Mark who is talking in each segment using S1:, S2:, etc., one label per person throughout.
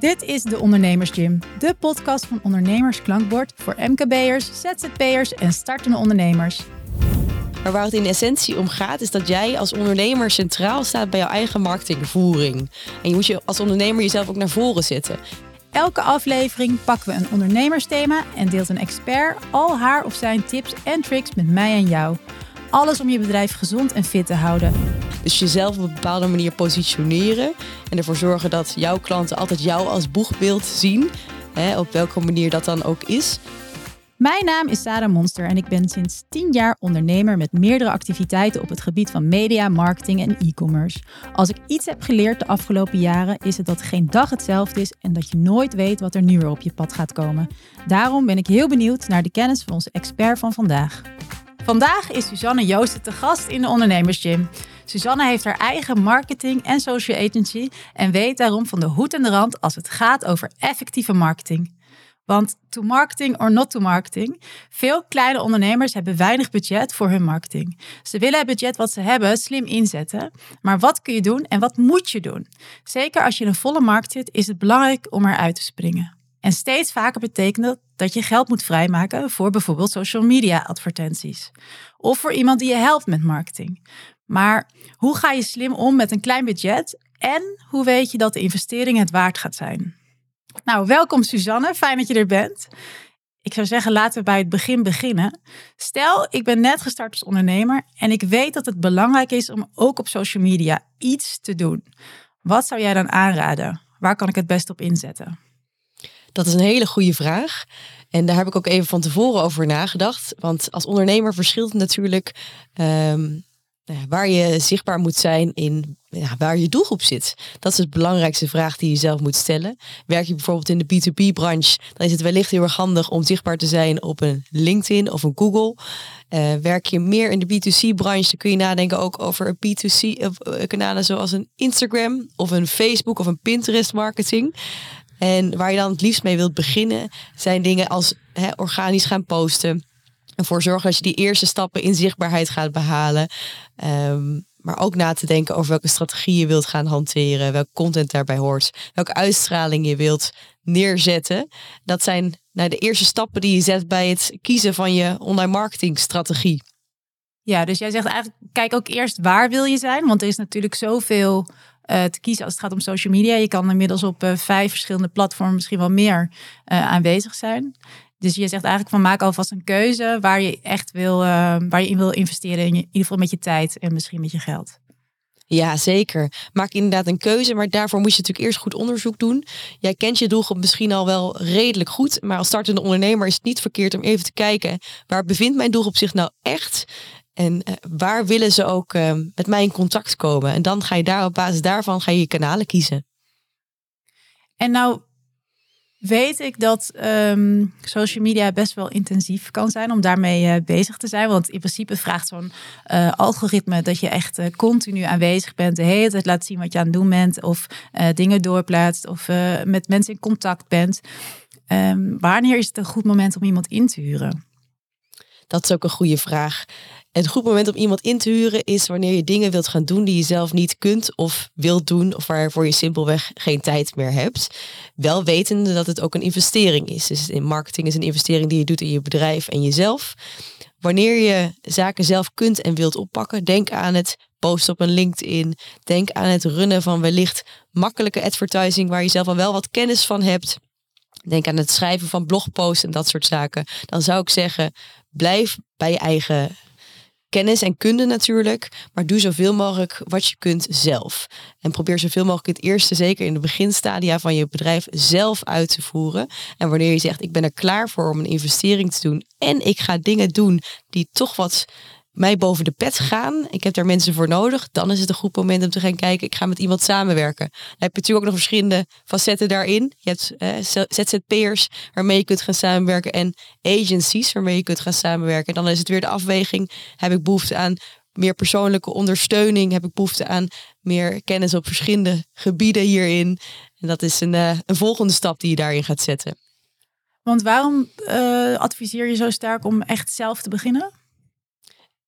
S1: Dit is de Ondernemers Gym, de podcast van Ondernemers Klankbord voor MKB'ers, ZZP'ers en startende ondernemers.
S2: Maar waar het in essentie om gaat, is dat jij als ondernemer centraal staat bij jouw eigen marketingvoering. En je moet je als ondernemer jezelf ook naar voren zetten.
S1: Elke aflevering pakken we een ondernemersthema en deelt een expert al haar of zijn tips en tricks met mij en jou. Alles om je bedrijf gezond en fit te houden.
S2: Dus jezelf op een bepaalde manier positioneren en ervoor zorgen dat jouw klanten altijd jou als boegbeeld zien, hè, op welke manier dat dan ook is.
S1: Mijn naam is Sarah Monster en ik ben sinds 10 jaar ondernemer met meerdere activiteiten op het gebied van media, marketing en e-commerce. Als ik iets heb geleerd de afgelopen jaren is het dat geen dag hetzelfde is en dat je nooit weet wat er nu weer op je pad gaat komen. Daarom ben ik heel benieuwd naar de kennis van onze expert van vandaag. Vandaag is Suzanne Joosten te gast in de Ondernemersgym. Suzanne heeft haar eigen marketing en social agency en weet daarom van de hoed en de rand als het gaat over effectieve marketing. Want to marketing or not to marketing, veel kleine ondernemers hebben weinig budget voor hun marketing. Ze willen het budget wat ze hebben slim inzetten, maar wat kun je doen en wat moet je doen? Zeker als je in een volle markt zit, is het belangrijk om eruit te springen. En steeds vaker betekent dat dat je geld moet vrijmaken voor bijvoorbeeld social media advertenties. Of voor iemand die je helpt met marketing. Maar hoe ga je slim om met een klein budget en hoe weet je dat de investering het waard gaat zijn? Nou, welkom Suzanne, fijn dat je er bent. Ik zou zeggen, laten we bij het begin beginnen. Stel, ik ben net gestart als ondernemer en ik weet dat het belangrijk is om ook op social media iets te doen. Wat zou jij dan aanraden? Waar kan ik het best op inzetten?
S2: Dat is een hele goede vraag. En daar heb ik ook even van tevoren over nagedacht. Want als ondernemer verschilt het natuurlijk um, waar je zichtbaar moet zijn in ja, waar je doelgroep zit. Dat is de belangrijkste vraag die je zelf moet stellen. Werk je bijvoorbeeld in de B2B-branche, dan is het wellicht heel erg handig om zichtbaar te zijn op een LinkedIn of een Google. Uh, werk je meer in de B2C-branche, dan kun je nadenken ook over een B2C-kanalen eh, zoals een Instagram of een Facebook of een Pinterest-marketing. En waar je dan het liefst mee wilt beginnen, zijn dingen als organisch gaan posten. Ervoor zorgen dat je die eerste stappen in zichtbaarheid gaat behalen. Um, maar ook na te denken over welke strategie je wilt gaan hanteren, welke content daarbij hoort, welke uitstraling je wilt neerzetten. Dat zijn nou, de eerste stappen die je zet bij het kiezen van je online marketingstrategie.
S1: Ja, dus jij zegt eigenlijk, kijk ook eerst waar wil je zijn, want er is natuurlijk zoveel uh, te kiezen als het gaat om social media. Je kan inmiddels op uh, vijf verschillende platformen misschien wel meer uh, aanwezig zijn. Dus je zegt eigenlijk van maak alvast een keuze waar je echt wil, waar je in wil investeren, in, je, in ieder geval met je tijd en misschien met je geld.
S2: Ja, zeker. Maak inderdaad een keuze, maar daarvoor moet je natuurlijk eerst goed onderzoek doen. Jij kent je doelgroep misschien al wel redelijk goed, maar als startende ondernemer is het niet verkeerd om even te kijken waar bevindt mijn doelgroep zich nou echt en uh, waar willen ze ook uh, met mij in contact komen? En dan ga je daar op basis daarvan ga je, je kanalen kiezen.
S1: En nou weet ik dat um, social media best wel intensief kan zijn om daarmee uh, bezig te zijn. Want in principe vraagt zo'n algoritme dat je echt continu aanwezig bent, de hele tijd laat zien wat je aan het doen bent, of dingen doorplaatst, of met mensen in contact bent. Um, wanneer is het een goed moment om iemand in te huren?
S2: Dat is ook een goede vraag. Het goed moment om iemand in te huren is wanneer je dingen wilt gaan doen die je zelf niet kunt of wilt doen of waarvoor je simpelweg geen tijd meer hebt. Wel wetende dat het ook een investering is. Dus in marketing is een investering die je doet in je bedrijf en jezelf. Wanneer je zaken zelf kunt en wilt oppakken, denk aan het posten op een LinkedIn. Denk aan het runnen van wellicht makkelijke advertising waar je zelf al wel wat kennis van hebt. Denk aan het schrijven van blogposts en dat soort zaken. Dan zou ik zeggen, blijf bij je eigen kennis en kunde natuurlijk, maar doe zoveel mogelijk wat je kunt zelf. En probeer zoveel mogelijk het eerste, zeker in de beginstadia van je bedrijf, zelf uit te voeren. En wanneer je zegt, ik ben er klaar voor om een investering te doen en ik ga dingen doen die toch wat mij boven de pet gaan. Ik heb daar mensen voor nodig. Dan is het een goed moment om te gaan kijken. Ik ga met iemand samenwerken. Dan heb je natuurlijk ook nog verschillende facetten daarin. Je hebt eh, ZZP'ers waarmee je kunt gaan samenwerken. En agencies waarmee je kunt gaan samenwerken. Dan is het weer de afweging. Heb ik behoefte aan meer persoonlijke ondersteuning? Heb ik behoefte aan meer kennis op verschillende gebieden hierin? En dat is een, uh, een volgende stap die je daarin gaat zetten.
S1: Want waarom uh, adviseer je zo sterk om echt zelf te beginnen?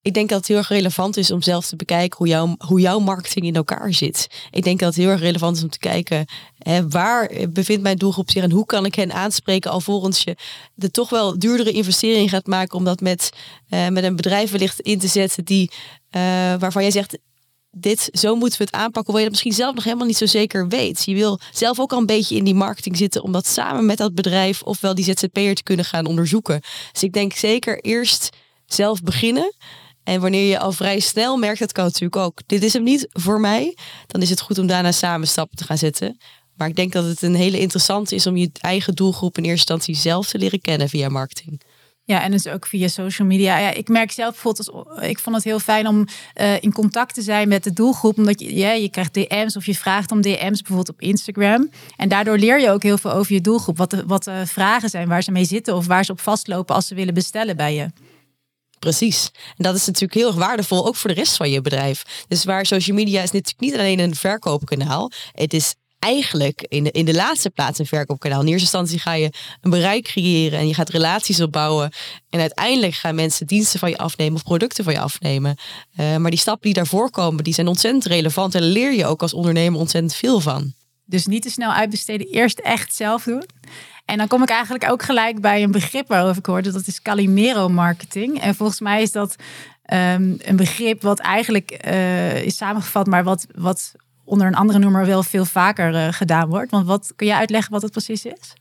S2: Ik denk dat het heel erg relevant is om zelf te bekijken hoe, jouw hoe jouw marketing in elkaar zit. Ik denk dat het heel erg relevant is om te kijken hè, waar bevindt mijn doelgroep zich en hoe kan ik hen aanspreken alvorens je de toch wel duurdere investering gaat maken om dat met, uh, met een bedrijf wellicht in te zetten die, uh, waarvan jij zegt, dit, zo moeten we het aanpakken, hoewel je dat misschien zelf nog helemaal niet zo zeker weet. Je wil zelf ook al een beetje in die marketing zitten om dat samen met dat bedrijf ofwel die ZZP'er te kunnen gaan onderzoeken. Dus ik denk zeker eerst zelf beginnen. En wanneer je al vrij snel merkt, dat kan natuurlijk ook, dit is hem niet voor mij, dan is het goed om daarna samen stappen te gaan zetten. Maar ik denk dat het een hele interessante is om je eigen doelgroep in eerste instantie zelf te leren kennen via marketing.
S1: Ja, en dus ook via social media. Ja, ik merk zelf bijvoorbeeld, ik vond het heel fijn om uh, in contact te zijn met de doelgroep. Omdat je, ja, je krijgt DM's of je vraagt om DM's bijvoorbeeld op Instagram. En daardoor leer je ook heel veel over je doelgroep. Wat de, wat de vragen zijn, waar ze mee zitten of waar ze op vastlopen als ze willen bestellen bij je.
S2: Precies. En dat is natuurlijk heel erg waardevol, ook voor de rest van je bedrijf. Dus waar social media is natuurlijk niet alleen een verkoopkanaal. Het is eigenlijk in de, in de laatste plaats een verkoopkanaal. In eerste instantie ga je een bereik creëren en je gaat relaties opbouwen. En uiteindelijk gaan mensen diensten van je afnemen of producten van je afnemen. Uh, maar die stappen die daarvoor komen, die zijn ontzettend relevant. En leer je ook als ondernemer ontzettend veel van.
S1: Dus niet te snel uitbesteden, eerst echt zelf doen. En dan kom ik eigenlijk ook gelijk bij een begrip waarover ik hoorde. Dat is Calimero marketing. En volgens mij is dat um, een begrip wat eigenlijk uh, is samengevat, maar wat, wat onder een andere noemer wel veel vaker uh, gedaan wordt. Want wat kun je uitleggen wat het precies is?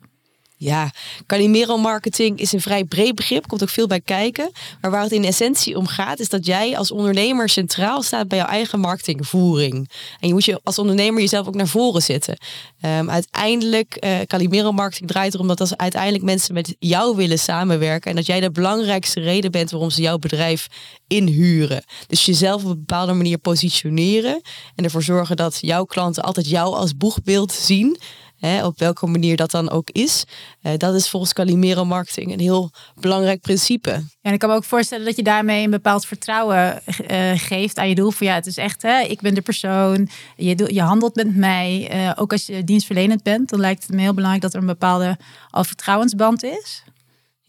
S2: Ja, Calimero marketing is een vrij breed begrip, komt ook veel bij kijken. Maar waar het in essentie om gaat, is dat jij als ondernemer centraal staat bij jouw eigen marketingvoering. En je moet je als ondernemer jezelf ook naar voren zetten. Um, uiteindelijk, uh, Calimero marketing draait erom dat als uiteindelijk mensen met jou willen samenwerken en dat jij de belangrijkste reden bent waarom ze jouw bedrijf inhuren. Dus jezelf op een bepaalde manier positioneren en ervoor zorgen dat jouw klanten altijd jou als boegbeeld zien Op welke manier dat dan ook is. Uh, dat is volgens Calimero marketing een heel belangrijk principe. Ja,
S1: en ik kan me ook voorstellen dat je daarmee een bepaald vertrouwen uh, geeft aan je doel. Van ja, het is echt, hè, ik ben de persoon. Je, je handelt met mij. Uh, ook als je dienstverlenend bent, dan lijkt het me heel belangrijk dat er een bepaalde al vertrouwensband is.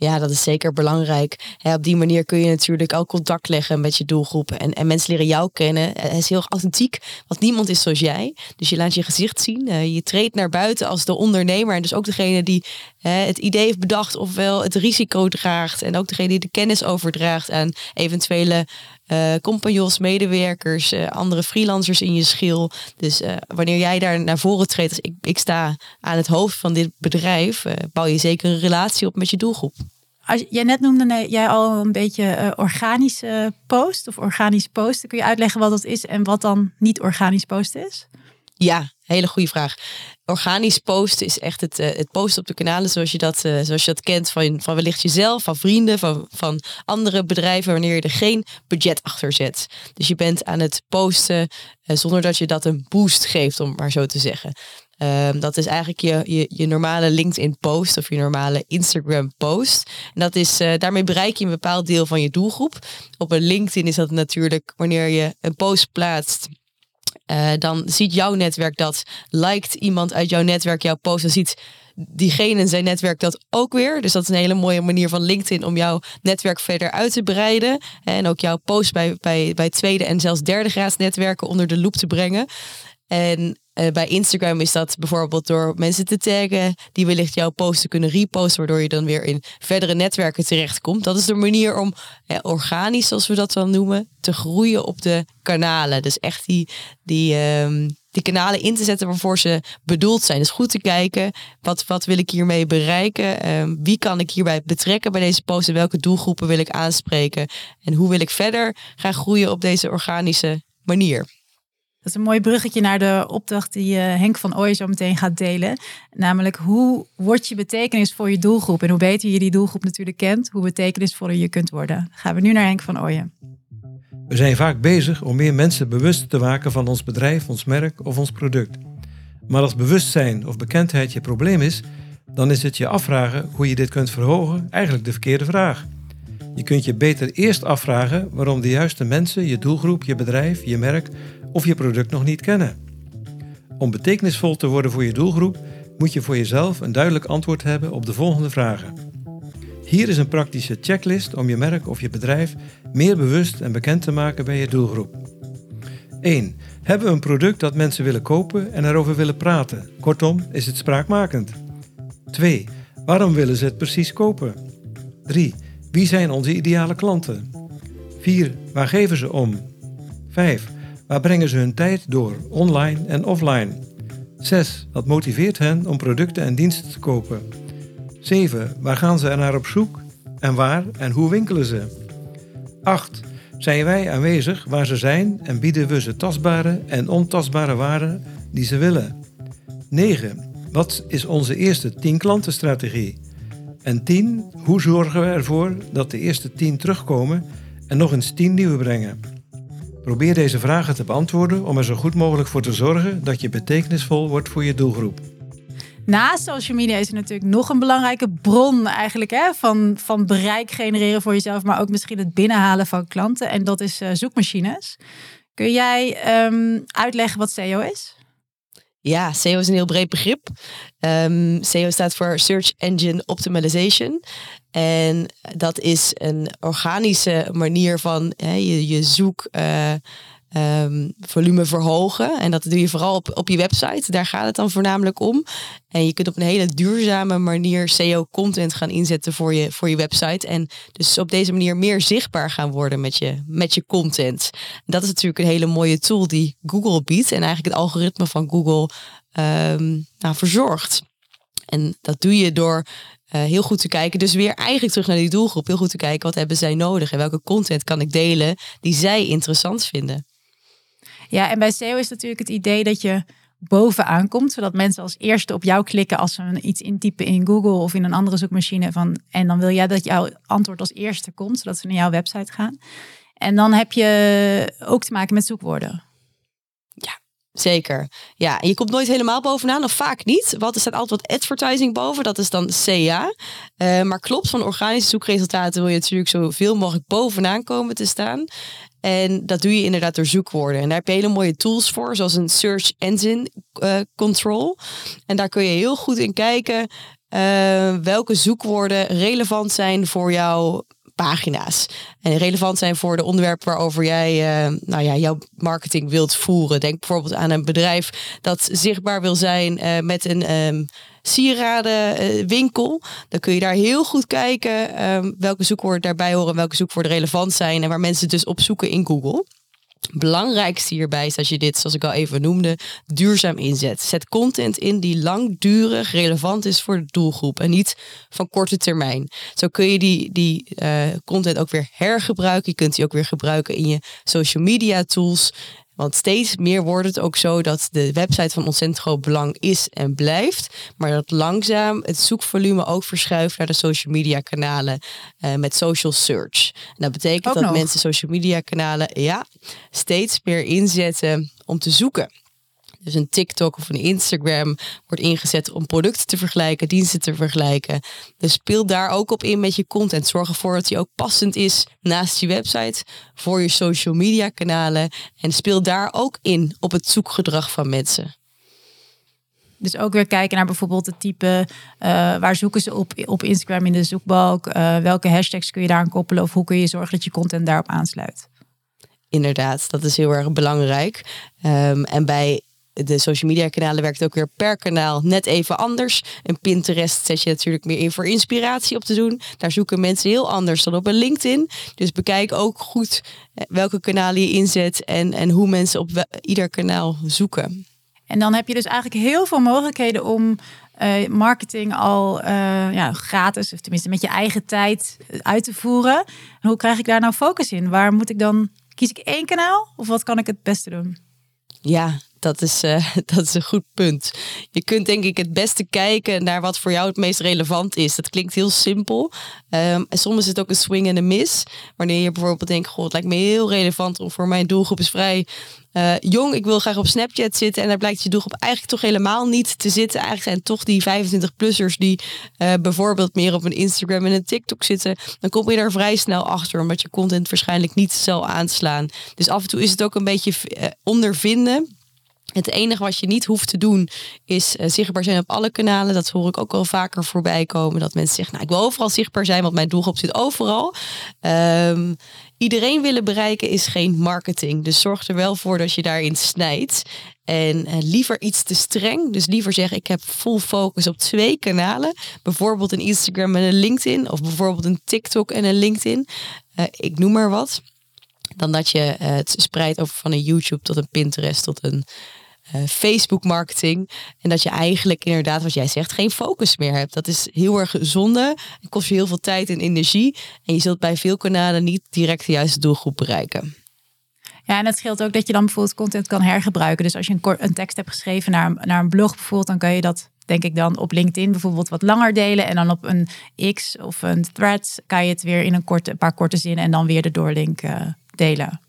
S2: Ja, dat is zeker belangrijk. op die manier kun je natuurlijk ook contact leggen met je doelgroep. En, en mensen leren jou kennen. Het is heel authentiek, want niemand is zoals jij. Dus je laat je gezicht zien. Eh, je treedt naar buiten als de ondernemer. En dus ook degene die het idee heeft bedacht, ofwel het risico draagt. En ook degene die de kennis overdraagt aan eventuele uh, compagnons, medewerkers, uh, andere freelancers in je schil. Dus uh, wanneer jij daar naar voren treedt, als ik, ik sta aan het hoofd van dit bedrijf, bouw je zeker een relatie op met je doelgroep.
S1: Als jij net noemde jij al een beetje organische post of organisch posten. Kun je uitleggen wat dat is en wat dan niet organisch posten is?
S2: Ja, hele goede vraag. Organisch posten is echt het, uh, het posten op de kanalen zoals je dat, uh, zoals je dat kent van, van wellicht jezelf, van vrienden, van, van andere bedrijven, wanneer je er geen budget achter zet. Dus je bent aan het posten uh, zonder dat je dat een boost geeft, om maar zo te zeggen. Um, dat is eigenlijk je, je, je normale LinkedIn post of je normale Instagram post. En dat is, daarmee bereik je een bepaald deel van je doelgroep. Op een LinkedIn is dat natuurlijk wanneer je een post plaatst uh, dan ziet jouw netwerk dat, liked iemand uit jouw netwerk jouw post, dan ziet diegene zijn netwerk dat ook weer. Dus dat is een hele mooie manier van LinkedIn om jouw netwerk verder uit te breiden. En ook jouw post bij, bij, bij tweede en zelfs derde graads netwerken onder de loep te brengen. En uh, bij Instagram is dat bijvoorbeeld door mensen te taggen die wellicht jouw posten kunnen reposten, waardoor je dan weer in verdere netwerken terechtkomt. Dat is de manier om eh, organisch, zoals we dat dan noemen, te groeien op de kanalen. Dus echt die, die, um, die kanalen in te zetten waarvoor ze bedoeld zijn. Dus goed te kijken, wat, wat wil ik hiermee bereiken? Um, wie kan ik hierbij betrekken bij deze posten? Welke doelgroepen wil ik aanspreken? En hoe wil ik verder gaan groeien op deze organische manier?
S1: Dat is een mooi bruggetje naar de opdracht die uh, Henk van Ooyen zo meteen gaat delen. Namelijk, hoe word je betekenis voor je doelgroep? En hoe beter je die doelgroep natuurlijk kent, hoe betekenisvoller je kunt worden. Gaan we nu naar Henk van Ooyen.
S3: We zijn vaak bezig om meer mensen bewust te maken van ons bedrijf, ons merk of ons product. Maar als bewustzijn of bekendheid je probleem is, dan is het je afvragen hoe je dit kunt verhogen eigenlijk de verkeerde vraag. Je kunt je beter eerst afvragen waarom de juiste mensen, je doelgroep, je bedrijf, je merk of je product nog niet kennen. Om betekenisvol te worden voor je doelgroep moet je voor jezelf een duidelijk antwoord hebben op de volgende vragen. Hier is een praktische checklist om je merk of je bedrijf meer bewust en bekend te maken bij je doelgroep. 1. Hebben we een product dat mensen willen kopen en erover willen praten? Kortom, is het spraakmakend? 2. Waarom willen ze het precies kopen? 3. Wie zijn onze ideale klanten? 4. Waar geven ze om? 5. Waar brengen ze hun tijd door, online en offline? 6. Wat motiveert hen om producten en diensten te kopen? 7. Waar gaan ze er naar op zoek? En waar en hoe winkelen ze? 8. Zijn wij aanwezig waar ze zijn en bieden we ze tastbare en ontastbare waarden die ze willen? 9. Wat is onze eerste 10 klantenstrategie? En 10. Hoe zorgen we ervoor dat de eerste 10 terugkomen en nog eens 10 nieuwe brengen? Probeer deze vragen te beantwoorden om er zo goed mogelijk voor te zorgen dat je betekenisvol wordt voor je doelgroep.
S1: Naast social media is er natuurlijk nog een belangrijke bron eigenlijk hè, van, van bereik genereren voor jezelf, maar ook misschien het binnenhalen van klanten. En dat is uh, zoekmachines. Kun jij ehm, uitleggen wat SEO is?
S2: Ja, SEO is een heel breed begrip. Um, SEO staat voor Search Engine Optimization. En dat is een organische manier van hè, je, je zoek. Uh, um, volume verhogen. En dat doe je vooral op, op je website. Daar gaat het dan voornamelijk om. En je kunt op een hele duurzame manier SEO-content gaan inzetten voor je, voor je website. En dus op deze manier meer zichtbaar gaan worden met je, met je content. dat is natuurlijk een hele mooie tool die Google biedt. En eigenlijk het algoritme van Google um, nou, verzorgt. En dat doe je door uh, heel goed te kijken. Dus weer eigenlijk terug naar die doelgroep. Heel goed te kijken wat hebben zij nodig en welke content kan ik delen die zij interessant vinden.
S1: Ja, en bij SEO is natuurlijk het idee dat je bovenaan komt, zodat mensen als eerste op jou klikken als ze iets intypen in Google of in een andere zoekmachine. Van, en dan wil jij dat jouw antwoord als eerste komt, zodat ze naar jouw website gaan. En dan heb je ook te maken met zoekwoorden.
S2: Zeker. Ja, je komt nooit helemaal bovenaan, of vaak niet. Want er staat altijd wat advertising boven, dat is dan CA. Uh, eh, maar klopt, van organische zoekresultaten wil je natuurlijk zoveel mogelijk bovenaan komen te staan. En dat doe je inderdaad door zoekwoorden. En daar heb je hele mooie tools voor, zoals een Search Engine uh, Control. En daar kun je heel goed in kijken uh, welke zoekwoorden relevant zijn voor jouw pagina's. En relevant zijn voor de onderwerpen waarover jij uh, nou ja, jouw marketing wilt voeren. Denk bijvoorbeeld aan een bedrijf dat zichtbaar wil zijn uh, met een um, sieradenwinkel. Dan kun je daar heel goed kijken um, welke zoekwoorden daarbij horen, welke zoekwoorden relevant zijn en waar mensen dus op zoeken in Google belangrijkste hierbij is dat je dit, zoals ik al even noemde, duurzaam inzet. Zet content in die langdurig relevant is voor de doelgroep en niet van korte termijn. Zo kun je die, die uh, content ook weer hergebruiken. Je kunt die ook weer gebruiken in je social media tools. Want steeds meer wordt het ook zo dat de website van ontzettend groot belang is en blijft. Maar dat langzaam het zoekvolume ook verschuift naar de social media kanalen uh, met social search. En dat betekent dat mensen social media kanalen ja, steeds meer inzetten om te zoeken. Dus een TikTok of een Instagram wordt ingezet om producten te vergelijken, diensten te vergelijken. Dus speel daar ook op in met je content. Zorg ervoor dat die ook passend is naast je website voor je social media kanalen. En speel daar ook in op het zoekgedrag van mensen.
S1: Dus ook weer kijken naar bijvoorbeeld het type, uh, waar zoeken ze op, op Instagram in de zoekbalk? Uh, welke hashtags kun je daar aan koppelen? Of hoe kun je zorgen dat je content daarop aansluit?
S2: Inderdaad, dat is heel erg belangrijk. Um, en bij de social media kanalen werkt ook weer per kanaal net even anders. Een Pinterest zet je natuurlijk meer in voor inspiratie op te doen. Daar zoeken mensen heel anders dan op een LinkedIn. Dus bekijk ook goed eh, welke kanalen je inzet en, en hoe mensen op ieder kanaal zoeken.
S1: En dan heb je dus eigenlijk heel veel mogelijkheden om uh, marketing al uh, ja, gratis, of tenminste met je eigen tijd uit te voeren. En hoe krijg ik daar nou focus in? Waar moet ik dan, kies ik één kanaal of wat kan ik het beste doen?
S2: Ja, dat is, uh, dat is een goed punt. Je kunt denk ik het beste kijken naar wat voor jou het meest relevant is. Dat klinkt heel simpel. Um, en soms is het ook een swing en een miss. Wanneer je bijvoorbeeld denkt, goh, het lijkt me heel relevant om voor mijn doelgroep is vrij uh, jong. Ik wil graag op Snapchat zitten. En daar blijkt je doelgroep eigenlijk toch helemaal niet te zitten. Eigenlijk zijn toch die 25-plussers die uh, bijvoorbeeld meer op een Instagram en een TikTok zitten. Dan kom je daar vrij snel achter, omdat je content waarschijnlijk niet zal aanslaan. Dus af en toe is het ook een beetje ondervinden Het enige wat je niet hoeft te doen is uh, zichtbaar zijn op alle kanalen. Dat hoor ik ook wel vaker voorbij komen. Dat mensen zeggen, nou ik wil overal zichtbaar zijn, want mijn doelgroep zit overal. Um, iedereen willen bereiken is geen marketing. Dus zorg er wel voor dat je daarin snijdt. En uh, liever iets te streng. Dus liever zeggen, ik heb full focus op twee kanalen. Bijvoorbeeld een Instagram en een LinkedIn. Of bijvoorbeeld een TikTok en een LinkedIn. Uh, ik noem maar wat. Dan dat je het spreidt over van een YouTube tot een Pinterest tot een uh, Facebook marketing. En dat je eigenlijk inderdaad, wat jij zegt, geen focus meer hebt. Dat is heel erg zonde. Het kost je heel veel tijd en energie. En je zult bij veel kanalen niet direct de juiste doelgroep bereiken.
S1: Ja, en het scheelt ook dat je dan bijvoorbeeld content kan hergebruiken. Dus als je een, een tekst hebt geschreven naar, naar een blog bijvoorbeeld, dan kan je dat denk ik dan op LinkedIn bijvoorbeeld wat langer delen. En dan op een X of een thread kan je het weer in een, korte, paar korte zinnen en dan weer de doorlink delen.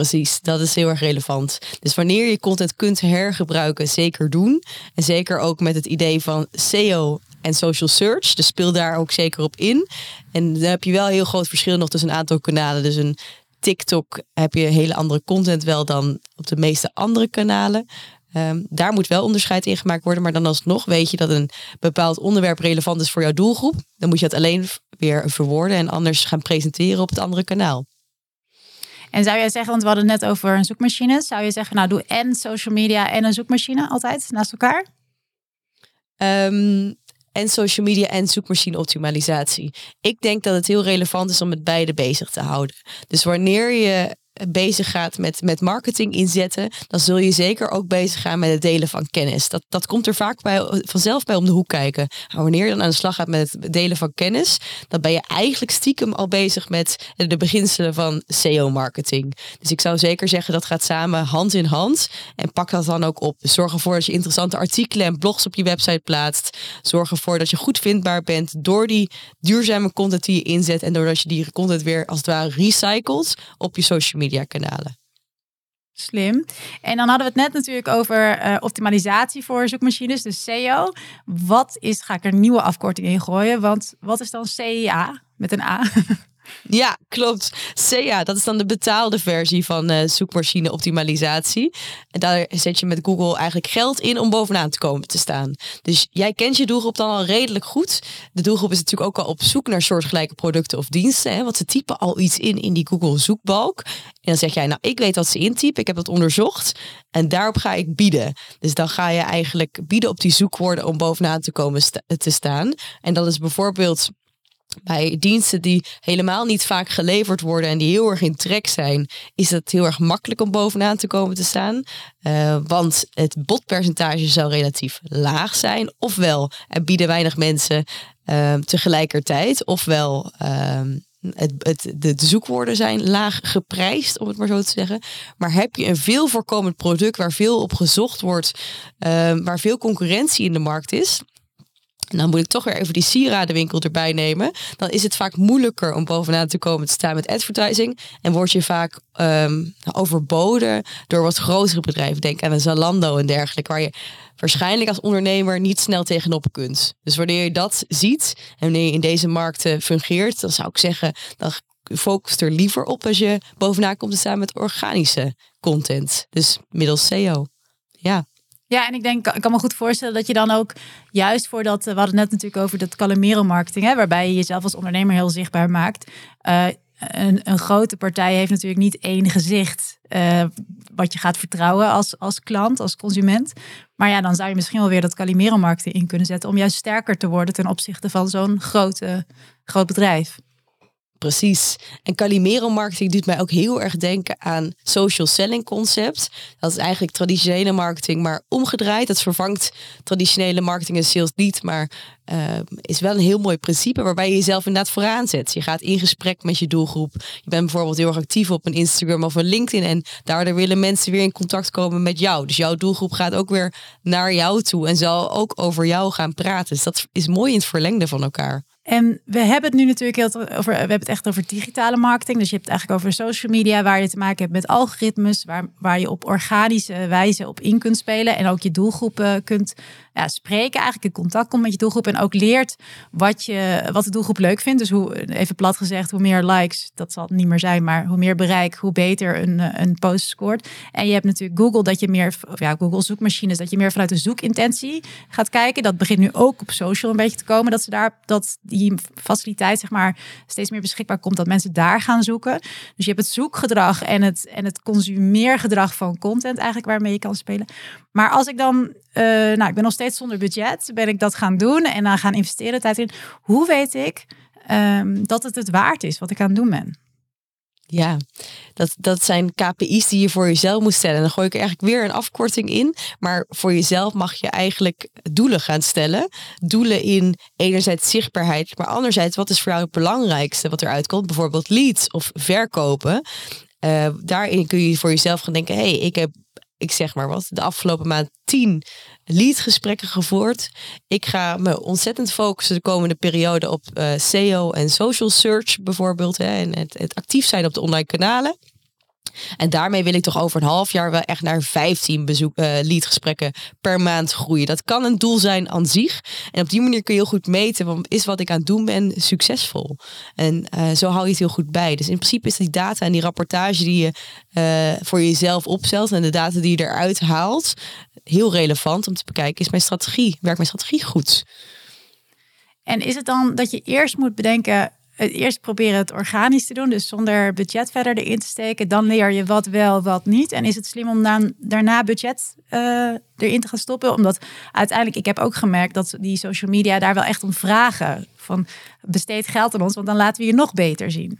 S2: Precies, dat is heel erg relevant. Dus wanneer je content kunt hergebruiken, zeker doen. En zeker ook met het idee van SEO en social search. Dus speel daar ook zeker op in. En dan heb je wel heel groot verschil nog tussen een aantal kanalen. Dus een TikTok heb je hele andere content wel dan op de meeste andere kanalen. Um, daar moet wel onderscheid in gemaakt worden. Maar dan alsnog weet je dat een bepaald onderwerp relevant is voor jouw doelgroep. Dan moet je het alleen weer verwoorden en anders gaan presenteren op het andere kanaal.
S1: En zou jij zeggen, want we hadden het net over een zoekmachine. Zou je zeggen, nou doe en social media en een zoekmachine altijd naast elkaar?
S2: Um, en social media en zoekmachine optimalisatie. Ik denk dat het heel relevant is om met beide bezig te houden. Dus wanneer je bezig gaat met, met marketing inzetten, dan zul je zeker ook bezig gaan met het delen van kennis. Dat, dat komt er vaak bij, vanzelf bij om de hoek kijken. Maar wanneer je dan aan de slag gaat met het delen van kennis, dan ben je eigenlijk stiekem al bezig met de beginselen van SEO-marketing. Dus ik zou zeker zeggen dat gaat samen hand in hand. En pak dat dan ook op. Dus zorg ervoor dat je interessante artikelen en blogs op je website plaatst. Zorg ervoor dat je goed vindbaar bent door die duurzame content die je inzet en doordat je die content weer als het ware recycelt op je social media
S1: Slim. En dan hadden we het net natuurlijk over uh, optimalisatie voor zoekmachines, dus SEO. Wat is, ga ik er een nieuwe afkorting in gooien, want wat is dan CIA met een A?
S2: Ja, klopt. SEA, dat is dan de betaalde versie van uh, zoekmachine optimalisatie. En daar zet je met Google eigenlijk geld in om bovenaan te komen te staan. Dus jij kent je doelgroep dan al redelijk goed. De doelgroep is natuurlijk ook al op zoek naar soortgelijke producten of diensten. Hè, want ze typen al iets in in die Google zoekbalk. En dan zeg jij, nou ik weet wat ze intypen, ik heb het onderzocht. En daarop ga ik bieden. Dus dan ga je eigenlijk bieden op die zoekwoorden om bovenaan te komen te staan. En dat is bijvoorbeeld bij diensten die helemaal niet vaak geleverd worden en die heel erg in trek zijn, is het heel erg makkelijk om bovenaan te komen te staan. Uh, want het bodpercentage zou relatief laag zijn. Ofwel, er bieden weinig mensen uh, tegelijkertijd. Ofwel, uh, het, het, de, de, zoekwoorden zijn laag geprijsd, om het maar zo te zeggen. Maar heb je een veel voorkomend product waar veel op gezocht wordt, waar veel concurrentie in de markt is, en dan moet ik toch weer even die sieradenwinkel erbij nemen. Dan is het vaak moeilijker om bovenaan te komen te staan met advertising. En word je vaak um, overboden door wat grotere bedrijven. Denk aan een Zalando en dergelijke. Waar je waarschijnlijk als ondernemer niet snel tegenop kunt. Dus wanneer je dat ziet en wanneer je in deze markten fungeert. Dan zou ik zeggen, dan focus er liever op als je bovenaan komt te staan met organische content. Dus middels SEO. Ja.
S1: Ja, en ik denk, ik kan me goed voorstellen dat je dan ook juist voor dat, we hadden het net natuurlijk over dat Calimero marketing, hè, waarbij je jezelf als ondernemer heel zichtbaar maakt. Uh, een, een, grote partij heeft natuurlijk niet één gezicht uh, wat je gaat vertrouwen als, als klant, als consument. Maar ja, dan zou je misschien wel weer dat Calimero in kunnen zetten om juist sterker te worden ten opzichte van zo'n grote, groot bedrijf.
S2: Precies. En Calimero marketing doet mij ook heel erg denken aan social selling concept. Dat is eigenlijk traditionele marketing, maar omgedraaid. Dat vervangt traditionele marketing en sales niet, maar uh, is wel een heel mooi principe waarbij je jezelf inderdaad vooraan zet. Je gaat in gesprek met je doelgroep. Je bent bijvoorbeeld heel erg actief op een Instagram of een LinkedIn en daardoor willen mensen weer in contact komen met jou. Dus jouw doelgroep gaat ook weer naar jou toe en zal ook over jou gaan praten. Dus dat is mooi in het verlengde van elkaar.
S1: En we hebben het nu natuurlijk heel over, we hebben het echt over digitale marketing. Dus je hebt het eigenlijk over social media, waar je te maken hebt met algoritmes, waar, waar je op organische wijze op in kunt spelen en ook je doelgroepen kunt ja, spreken, eigenlijk in contact komt met je doelgroep en ook leert wat, je, wat de doelgroep leuk vindt. Dus hoe, even plat gezegd, hoe meer likes, dat zal niet meer zijn, maar hoe meer bereik, hoe beter een, eh, een post scoort. En je hebt natuurlijk Google, dat je meer, of ja, Google zoekmachines, dat je meer vanuit de zoekintentie gaat kijken. Dat begint nu ook op social een beetje te komen, dat ze daar, dat die faciliteit zeg maar steeds meer beschikbaar komt, dat mensen daar gaan zoeken. Dus je hebt het zoekgedrag en het, en het consumeergedrag van content eigenlijk waarmee je kan spelen. Maar als ik dan, uh, nou, ik ben nog steeds zonder budget, ben ik dat gaan doen en dan gaan investeren tijd in. Hoe weet ik um, dat het het waard is wat ik aan het doen ben?
S2: Ja, dat, dat zijn KPI's die je voor jezelf moet stellen. En dan gooi ik er eigenlijk weer een afkorting in. Maar voor jezelf mag je eigenlijk doelen gaan stellen. Doelen in enerzijds zichtbaarheid, maar anderzijds wat is voor jou het belangrijkste wat eruit komt? Bijvoorbeeld leads of verkopen. Uh, daarin kun je voor jezelf gaan denken: hé, hey, ik heb ik zeg maar wat, de afgelopen maand tien leadgesprekken gevoerd. Ik ga me ontzettend focussen de komende periode op uh, SEO en social search bijvoorbeeld. Hè, en het, het actief zijn op de online kanalen. En daarmee wil ik toch over een half jaar wel echt naar 15 bezoek, uh, per maand groeien. Dat kan een doel zijn aan zich. En op die manier kun je heel goed meten, want is wat ik aan het doen ben succesvol? En uh, zo hou je het heel goed bij. Dus in principe is die data en die rapportage die je uh, voor jezelf opstelt en de data die je eruit haalt, heel relevant om te bekijken, is mijn strategie, werkt mijn strategie goed?
S1: En is het dan dat je eerst moet bedenken, eerst proberen het organisch te doen, dus zonder budget verder erin te steken. Dan leer je wat wel, wat niet. En is het slim om dan, daarna budget uh, erin te gaan stoppen? Omdat uiteindelijk, ik heb ook gemerkt dat die social media daar wel echt om vragen. Van besteed geld aan ons, want dan laten we je nog beter zien.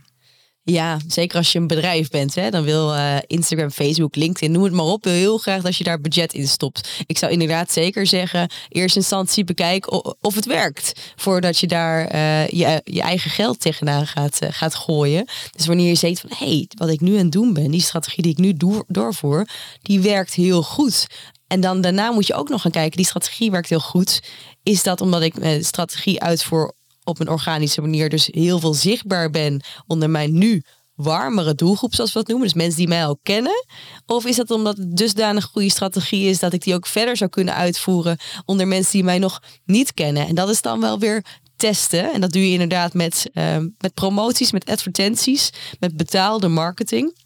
S2: Ja, zeker als je een bedrijf bent. Hè, dan wil uh, Instagram, Facebook, LinkedIn, noem het maar op. Wil heel graag dat je daar budget in stopt. Ik zou inderdaad zeker zeggen, eerst instantie bekijken of het werkt. Voordat je daar uh, je, je eigen geld tegenaan gaat, gaat gooien. Dus wanneer je ziet van, hé, hey, wat ik nu aan het doen ben, die strategie die ik nu door, doorvoer, die werkt heel goed. En dan daarna moet je ook nog gaan kijken, die strategie werkt heel goed. Is dat omdat ik mijn strategie uitvoer op een organische manier dus heel veel zichtbaar ben onder mijn nu warmere doelgroep, zoals we dat noemen. Dus mensen die mij al kennen. Of is dat omdat het dusdanig goede strategie is dat ik die ook verder zou kunnen uitvoeren onder mensen die mij nog niet kennen. En dat is dan wel weer testen. En dat doe je inderdaad met, uh, met promoties, met advertenties, met betaalde marketing.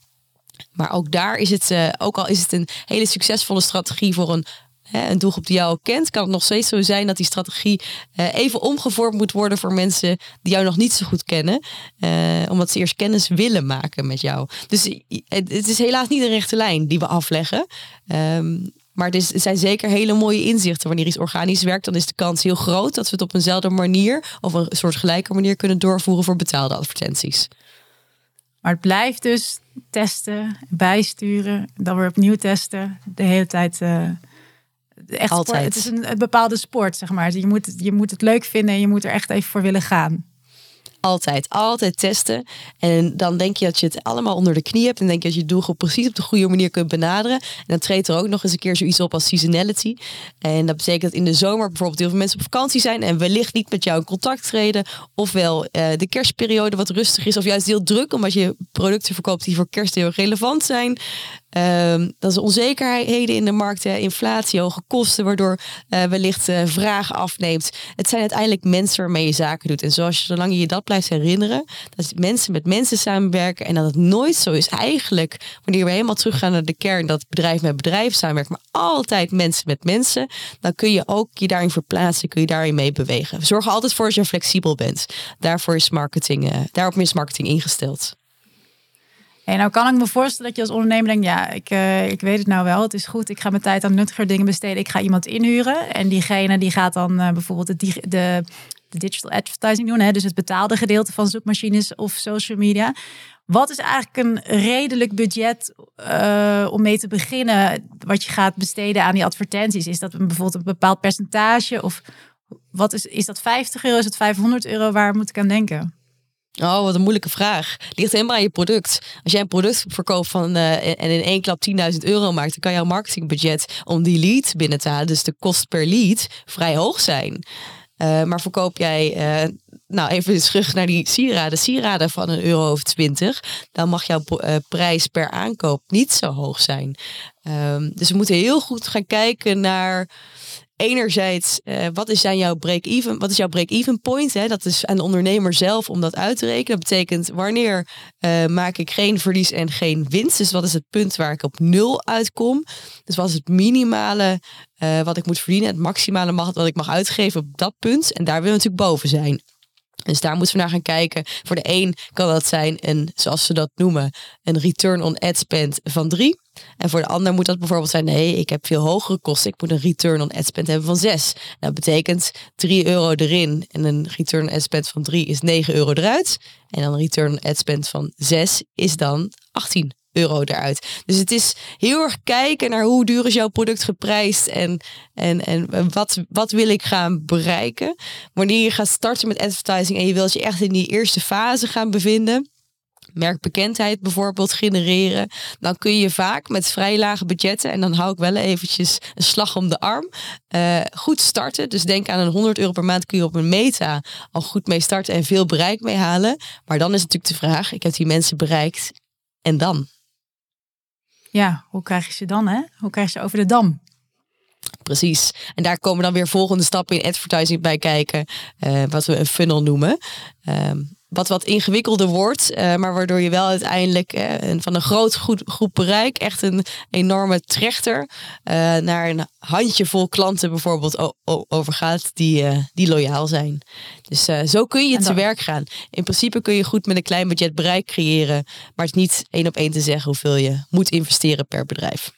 S2: Maar ook daar is het, uh, ook al is het een hele succesvolle strategie voor een een doelgroep die jou kent, kan het nog steeds zo zijn dat die strategie eh, even omgevormd moet worden voor mensen die jou nog niet zo goed kennen. Uh, omdat ze eerst kennis willen maken met jou. Dus het, is helaas niet een rechte lijn die we afleggen. Um, maar er zijn zeker hele mooie inzichten. Wanneer iets organisch werkt, dan is de kans heel groot dat we het op eenzelfde manier of een soort gelijke manier kunnen doorvoeren voor betaalde advertenties.
S1: Maar het blijft dus testen, bijsturen, dan weer opnieuw testen. De hele tijd. Echt Altijd. het is een, een, bepaalde sport, zeg maar. Je moet, je moet het leuk vinden en je moet er echt even voor willen gaan.
S2: Altijd, altijd testen. En dan denk je dat je het allemaal onder de knie hebt. En denk je dat je doelgroep precies op de goede manier kunt benaderen. En dan treedt er ook nog eens een keer zoiets op als seasonality. En dat betekent dat in de zomer bijvoorbeeld heel veel mensen op vakantie zijn. En wellicht niet met jou in contact treden. Ofwel uh, de kerstperiode wat rustig is. Of juist heel druk omdat je producten verkoopt die voor kerst heel relevant zijn. Um, dat is onzekerheden in de markt, hè, inflatie, hoge kosten, waardoor uh, wellicht uh, vraag afneemt. Het zijn uiteindelijk mensen waarmee je zaken doet. En zoals je, zolang je je dat blijft herinneren, dat mensen met mensen samenwerken en dat het nooit zo is eigenlijk, wanneer we helemaal teruggaan naar de kern, dat bedrijf met bedrijf samenwerkt, maar altijd mensen met mensen, dan kun je ook je daarin verplaatsen, kun je daarin mee bewegen. Zorg altijd voor dat je flexibel bent. Daarvoor is marketing, uh, daarop is marketing ingesteld.
S1: Nou kan ik me voorstellen dat je als ondernemer denkt, ja, ik, uh, ik weet het nou wel, het is goed, ik ga mijn tijd aan nuttiger dingen besteden, ik ga iemand inhuren. En diegene die gaat dan uh, bijvoorbeeld de, de, de, digital advertising doen, hè, dus het betaalde gedeelte van zoekmachines of social media. Wat is eigenlijk een redelijk budget uh, om mee te beginnen, wat je gaat besteden aan die advertenties? Is dat bijvoorbeeld een bepaald percentage of wat is, is dat 50 euro, is het 500 euro, waar moet ik aan denken?
S2: Oh, wat een moeilijke vraag. Ligt helemaal aan je product. Als jij een product verkoopt van, uh, en in één klap 10.000 euro maakt, dan kan jouw marketingbudget om die lead binnen te halen, dus de kost per lead, vrij hoog zijn. Uh, maar verkoop jij, uh, nou even terug naar die sieraden, sieraden van een euro of 20, dan mag jouw prijs per aankoop niet zo hoog zijn. Um, dus we moeten heel goed gaan kijken naar enerzijds, uh, wat is zijn jouw break-even? Wat is jouw break-even point? Hè? Dat is aan de ondernemer zelf om dat uit te rekenen. Dat betekent wanneer uh, maak ik geen verlies en geen winst. Dus wat is het punt waar ik op nul uitkom? Dus wat is het minimale uh, wat ik moet verdienen? Het maximale mag, wat ik mag uitgeven op dat punt. En daar willen we natuurlijk boven zijn. Dus daar moeten we naar gaan kijken. Voor de een kan dat zijn een, zoals ze dat noemen, een return on ad spend van 3. En voor de ander moet dat bijvoorbeeld zijn, nee, ik heb veel hogere kosten. Ik moet een return on ad spend hebben van 6. Dat betekent 3 euro erin en een return on ad spend van 3 is 9 euro eruit. En dan een return on ad spend van 6 is dan 18 euro eruit. Dus het is heel erg kijken naar hoe duur is jouw product geprijsd en, en, en wat, wat wil ik gaan bereiken. Wanneer je gaat starten met advertising en je wilt je echt in die eerste fase gaan bevinden, merkbekendheid bijvoorbeeld genereren, dan kun je vaak met vrij lage budgetten, en dan hou ik wel eventjes een slag om de arm, uh, goed starten. Dus denk aan een 100 euro per maand kun je op een meta al goed mee starten en veel bereik mee halen. Maar dan is natuurlijk de vraag, ik heb die mensen bereikt en dan?
S1: Ja, hoe krijg je ze dan, hè? Hoe krijg je ze over de dam?
S2: Precies. En daar komen dan weer volgende stappen in advertising bij kijken, uh, wat we een funnel noemen. Uh, wat wat ingewikkelder wordt, uh, maar waardoor je wel uiteindelijk uh, van een groot goed, groep bereik echt een enorme trechter uh, naar een handjevol klanten bijvoorbeeld overgaat die, die loyaal zijn. Dus zo kun je te werk gaan. In principe kun je goed met een klein budget bereik creëren, maar het is niet één op één te zeggen hoeveel je moet investeren per bedrijf.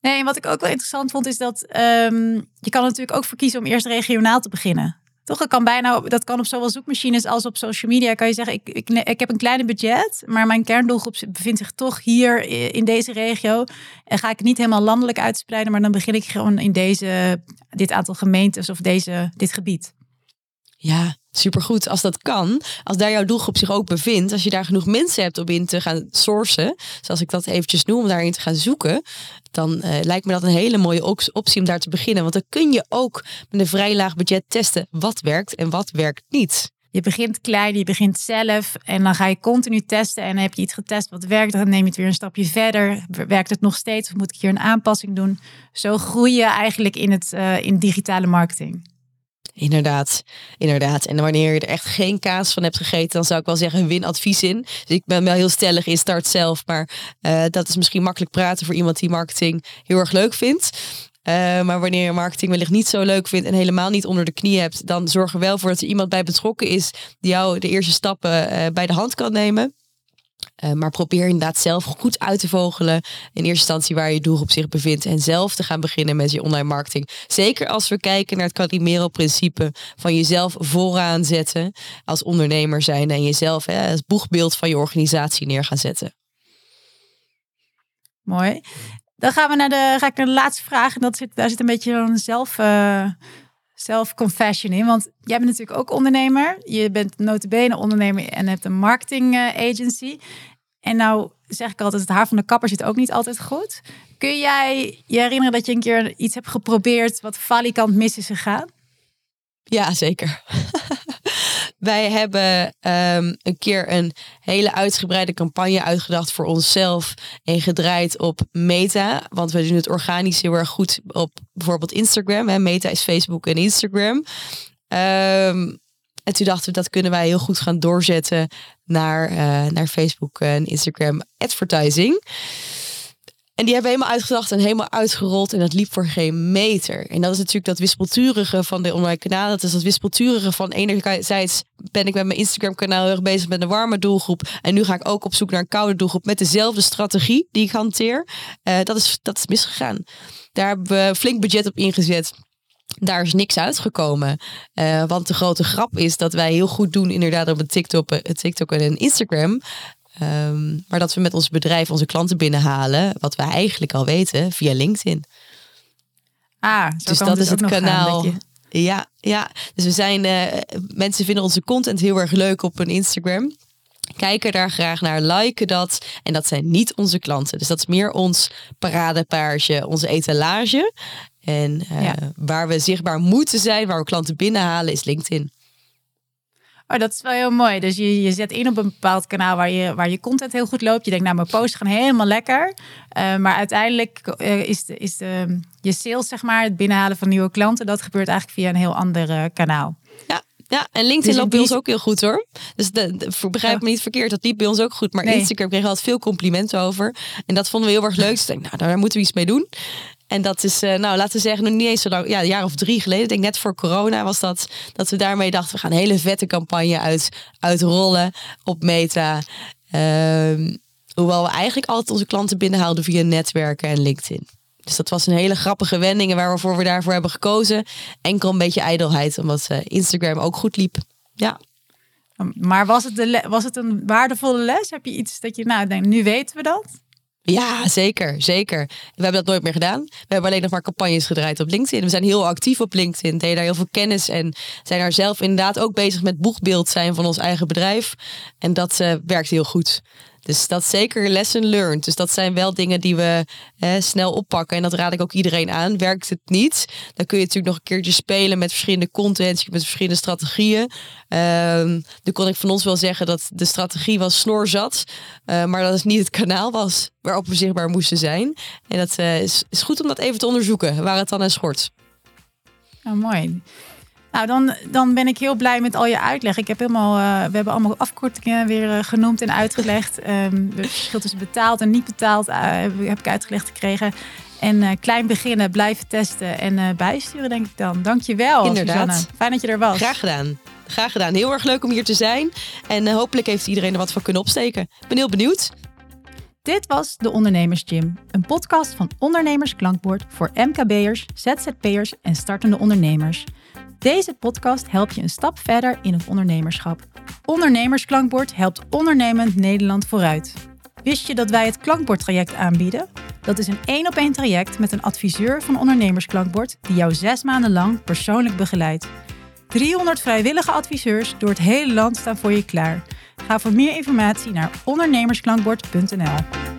S1: Nee, en wat ik ook wel interessant vond is dat um, je kan natuurlijk ook voor kiezen om eerst regionaal te beginnen. Toch, dat kan bijna, dat kan op zowel zoekmachines als op social media. Kan je zeggen, ik, ik, ik heb een kleine budget, maar mijn kerndoelgroep bevindt zich toch hier in deze regio. En ga ik niet helemaal landelijk uitspreiden, maar dan begin ik gewoon in deze, dit aantal gemeentes of deze, dit gebied.
S2: Ja, supergoed. Als dat kan, als daar jouw doelgroep zich ook bevindt, als je daar genoeg mensen hebt om in te gaan sourcen, zoals ik dat eventjes noem, om daarin te gaan zoeken, dan uh, lijkt me dat een hele mooie optie om daar te beginnen. Want dan kun je ook met een vrij laag budget testen wat werkt en wat werkt niet.
S1: Je begint klein, je begint zelf en dan ga je continu testen. En heb je iets getest wat werkt, dan neem je het weer een stapje verder. Werkt het nog steeds of moet ik hier een aanpassing doen? Zo groei je eigenlijk in, het, uh, in digitale marketing.
S2: Inderdaad, inderdaad. En wanneer je er echt geen kaas van hebt gegeten, dan zou ik wel zeggen, win advies in. Dus ik ben wel heel stellig in start zelf, maar uh, dat is misschien makkelijk praten voor iemand die marketing heel erg leuk vindt. Uh, maar wanneer je marketing wellicht niet zo leuk vindt en helemaal niet onder de knie hebt, dan zorg er wel voor dat er iemand bij betrokken is die jou de eerste stappen uh, bij de hand kan nemen. Uh, maar probeer inderdaad zelf goed uit te vogelen. In eerste instantie waar je doelgroep zich bevindt. En zelf te gaan beginnen met je online marketing. Zeker als we kijken naar het Calimero-principe van jezelf vooraan zetten. Als ondernemer zijn en jezelf hè, het boegbeeld van je organisatie neer gaan zetten.
S1: Mooi. Dan gaan we naar de, ga ik naar de laatste vraag. En dat zit, daar zit een beetje een zelf. Uh self-confession in. Want jij bent natuurlijk ook ondernemer. Je bent notabene ondernemer en hebt een marketing eh, agency. En nou zeg ik altijd, het haar van de kapper zit ook niet altijd goed. Kun jij je herinneren dat je een keer iets hebt geprobeerd wat valikant mis is gegaan?
S2: Ja, zeker. Wij hebben um, een keer een hele uitgebreide campagne uitgedacht voor onszelf en gedraaid op Meta. Want we doen het organisch heel erg goed op bijvoorbeeld Instagram. Hè. Meta is Facebook en Instagram. Um, en toen dachten we dat kunnen wij heel goed gaan doorzetten naar, uh, naar Facebook en Instagram advertising. En die hebben helemaal uitgedacht en helemaal uitgerold. En dat liep voor geen meter. En dat is natuurlijk dat wispelturige van de online kanalen. Dat is dat wispelturige van enerzijds ben ik met mijn Instagram kanaal heel erg bezig met een warme doelgroep. En nu ga ik ook op zoek naar een koude doelgroep met dezelfde strategie die ik hanteer. Uh, dat, is, dat is misgegaan. Daar hebben we flink budget op ingezet. Daar is niks uitgekomen. Uh, want de grote grap is dat wij heel goed doen inderdaad op een TikTok, TikTok en een Instagram. Um, maar dat we met ons bedrijf onze klanten binnenhalen, wat wij eigenlijk al weten, via LinkedIn.
S1: Ah,
S2: dus dat is het kanaal. Ja, ja, dus we zijn, uh, mensen vinden onze content heel erg leuk op een Instagram. Kijken daar graag naar, liken dat. En dat zijn niet onze klanten. Dus dat is meer ons paradepaardje, onze etalage. En uh, ja. waar we zichtbaar moeten zijn, waar we klanten binnenhalen, is LinkedIn.
S1: Oh, dat is wel heel mooi. Dus je, je zet in op een bepaald kanaal waar je, waar je content heel goed loopt. Je denkt, nou, mijn posts gaan helemaal lekker. Uh, maar uiteindelijk uh, is, de, is de, je sales, zeg maar, het binnenhalen van nieuwe klanten, dat gebeurt eigenlijk via een heel ander uh, kanaal.
S2: Ja, ja, en LinkedIn dus loopt bij ons ook heel goed hoor. Dus de, de begrijp me niet verkeerd, dat liep bij ons ook goed. Maar nee. Instagram kreeg altijd veel complimenten over. En dat vonden we heel erg leuk. Dus ik denk, nou, daar moeten we iets mee doen. En dat is, uh, nou, laten we zeggen, nog niet eens zo lang, ja, een jaar of drie geleden. Ik denk net voor corona was dat, dat we daarmee dachten, we gaan een hele vette campagne uit, uitrollen op Meta. Uh, hoewel we eigenlijk altijd onze klanten binnenhaalden via netwerken en LinkedIn. Dus dat was een hele grappige wending en waarvoor we daarvoor hebben gekozen. Enkel een beetje ijdelheid, omdat uh, Instagram ook goed liep. Ja.
S1: Maar was het, de was het een waardevolle les? Heb je iets dat je, nou, denkt, nu weten we dat?
S2: Ja, zeker, zeker. We hebben dat nooit meer gedaan. We hebben alleen nog maar campagnes gedraaid op LinkedIn. We zijn heel actief op LinkedIn, deden daar heel veel kennis en zijn daar zelf inderdaad ook bezig met boegbeeld zijn van ons eigen bedrijf. En dat uh, werkt heel goed. Dus dat is zeker lesson learned. Dus dat zijn wel dingen die we snel oppakken. En dat raad ik ook iedereen aan. Werkt het niet, dan kun je natuurlijk nog een keertje spelen met verschillende content, met verschillende strategieën. Um, kon ik van ons wel zeggen dat de strategie was snorzat, uh, maar dat het niet het kanaal was waarop we zichtbaar moesten zijn. En dat uh, is, is goed om dat even te onderzoeken, waar het dan aan schort.
S1: Oh, mooi. Nou, dan, dan ben ik heel blij met al je uitleg. Ik heb helemaal, uh, we hebben allemaal afkortingen weer uh, genoemd en uitgelegd. Um, het verschil tussen betaald en niet betaald uh, heb, ik uitgelegd gekregen. En klein beginnen, blijven testen en bijsturen, denk ik dan. Dankjewel,
S2: Inderdaad.
S1: Fijn dat je er was.
S2: Graag gedaan. Graag gedaan. Heel erg leuk om hier te zijn. En hopelijk heeft iedereen er wat van kunnen opsteken. Ik ben heel benieuwd.
S1: Dit was de Ondernemers Gym, een podcast van Ondernemers Klankbord voor MKB'ers, ZZP'ers en startende ondernemers. Deze podcast helpt je een stap verder in het ondernemerschap. Ondernemersklankbord helpt ondernemend Nederland vooruit. Wist je dat wij het klankbordtraject aanbieden? Dat is een één op één traject met een adviseur van Ondernemersklankbord die jou zes maanden lang persoonlijk begeleidt. 300 vrijwillige adviseurs door het hele land staan voor je klaar. Ga voor meer informatie naar ondernemersklankbord.nl.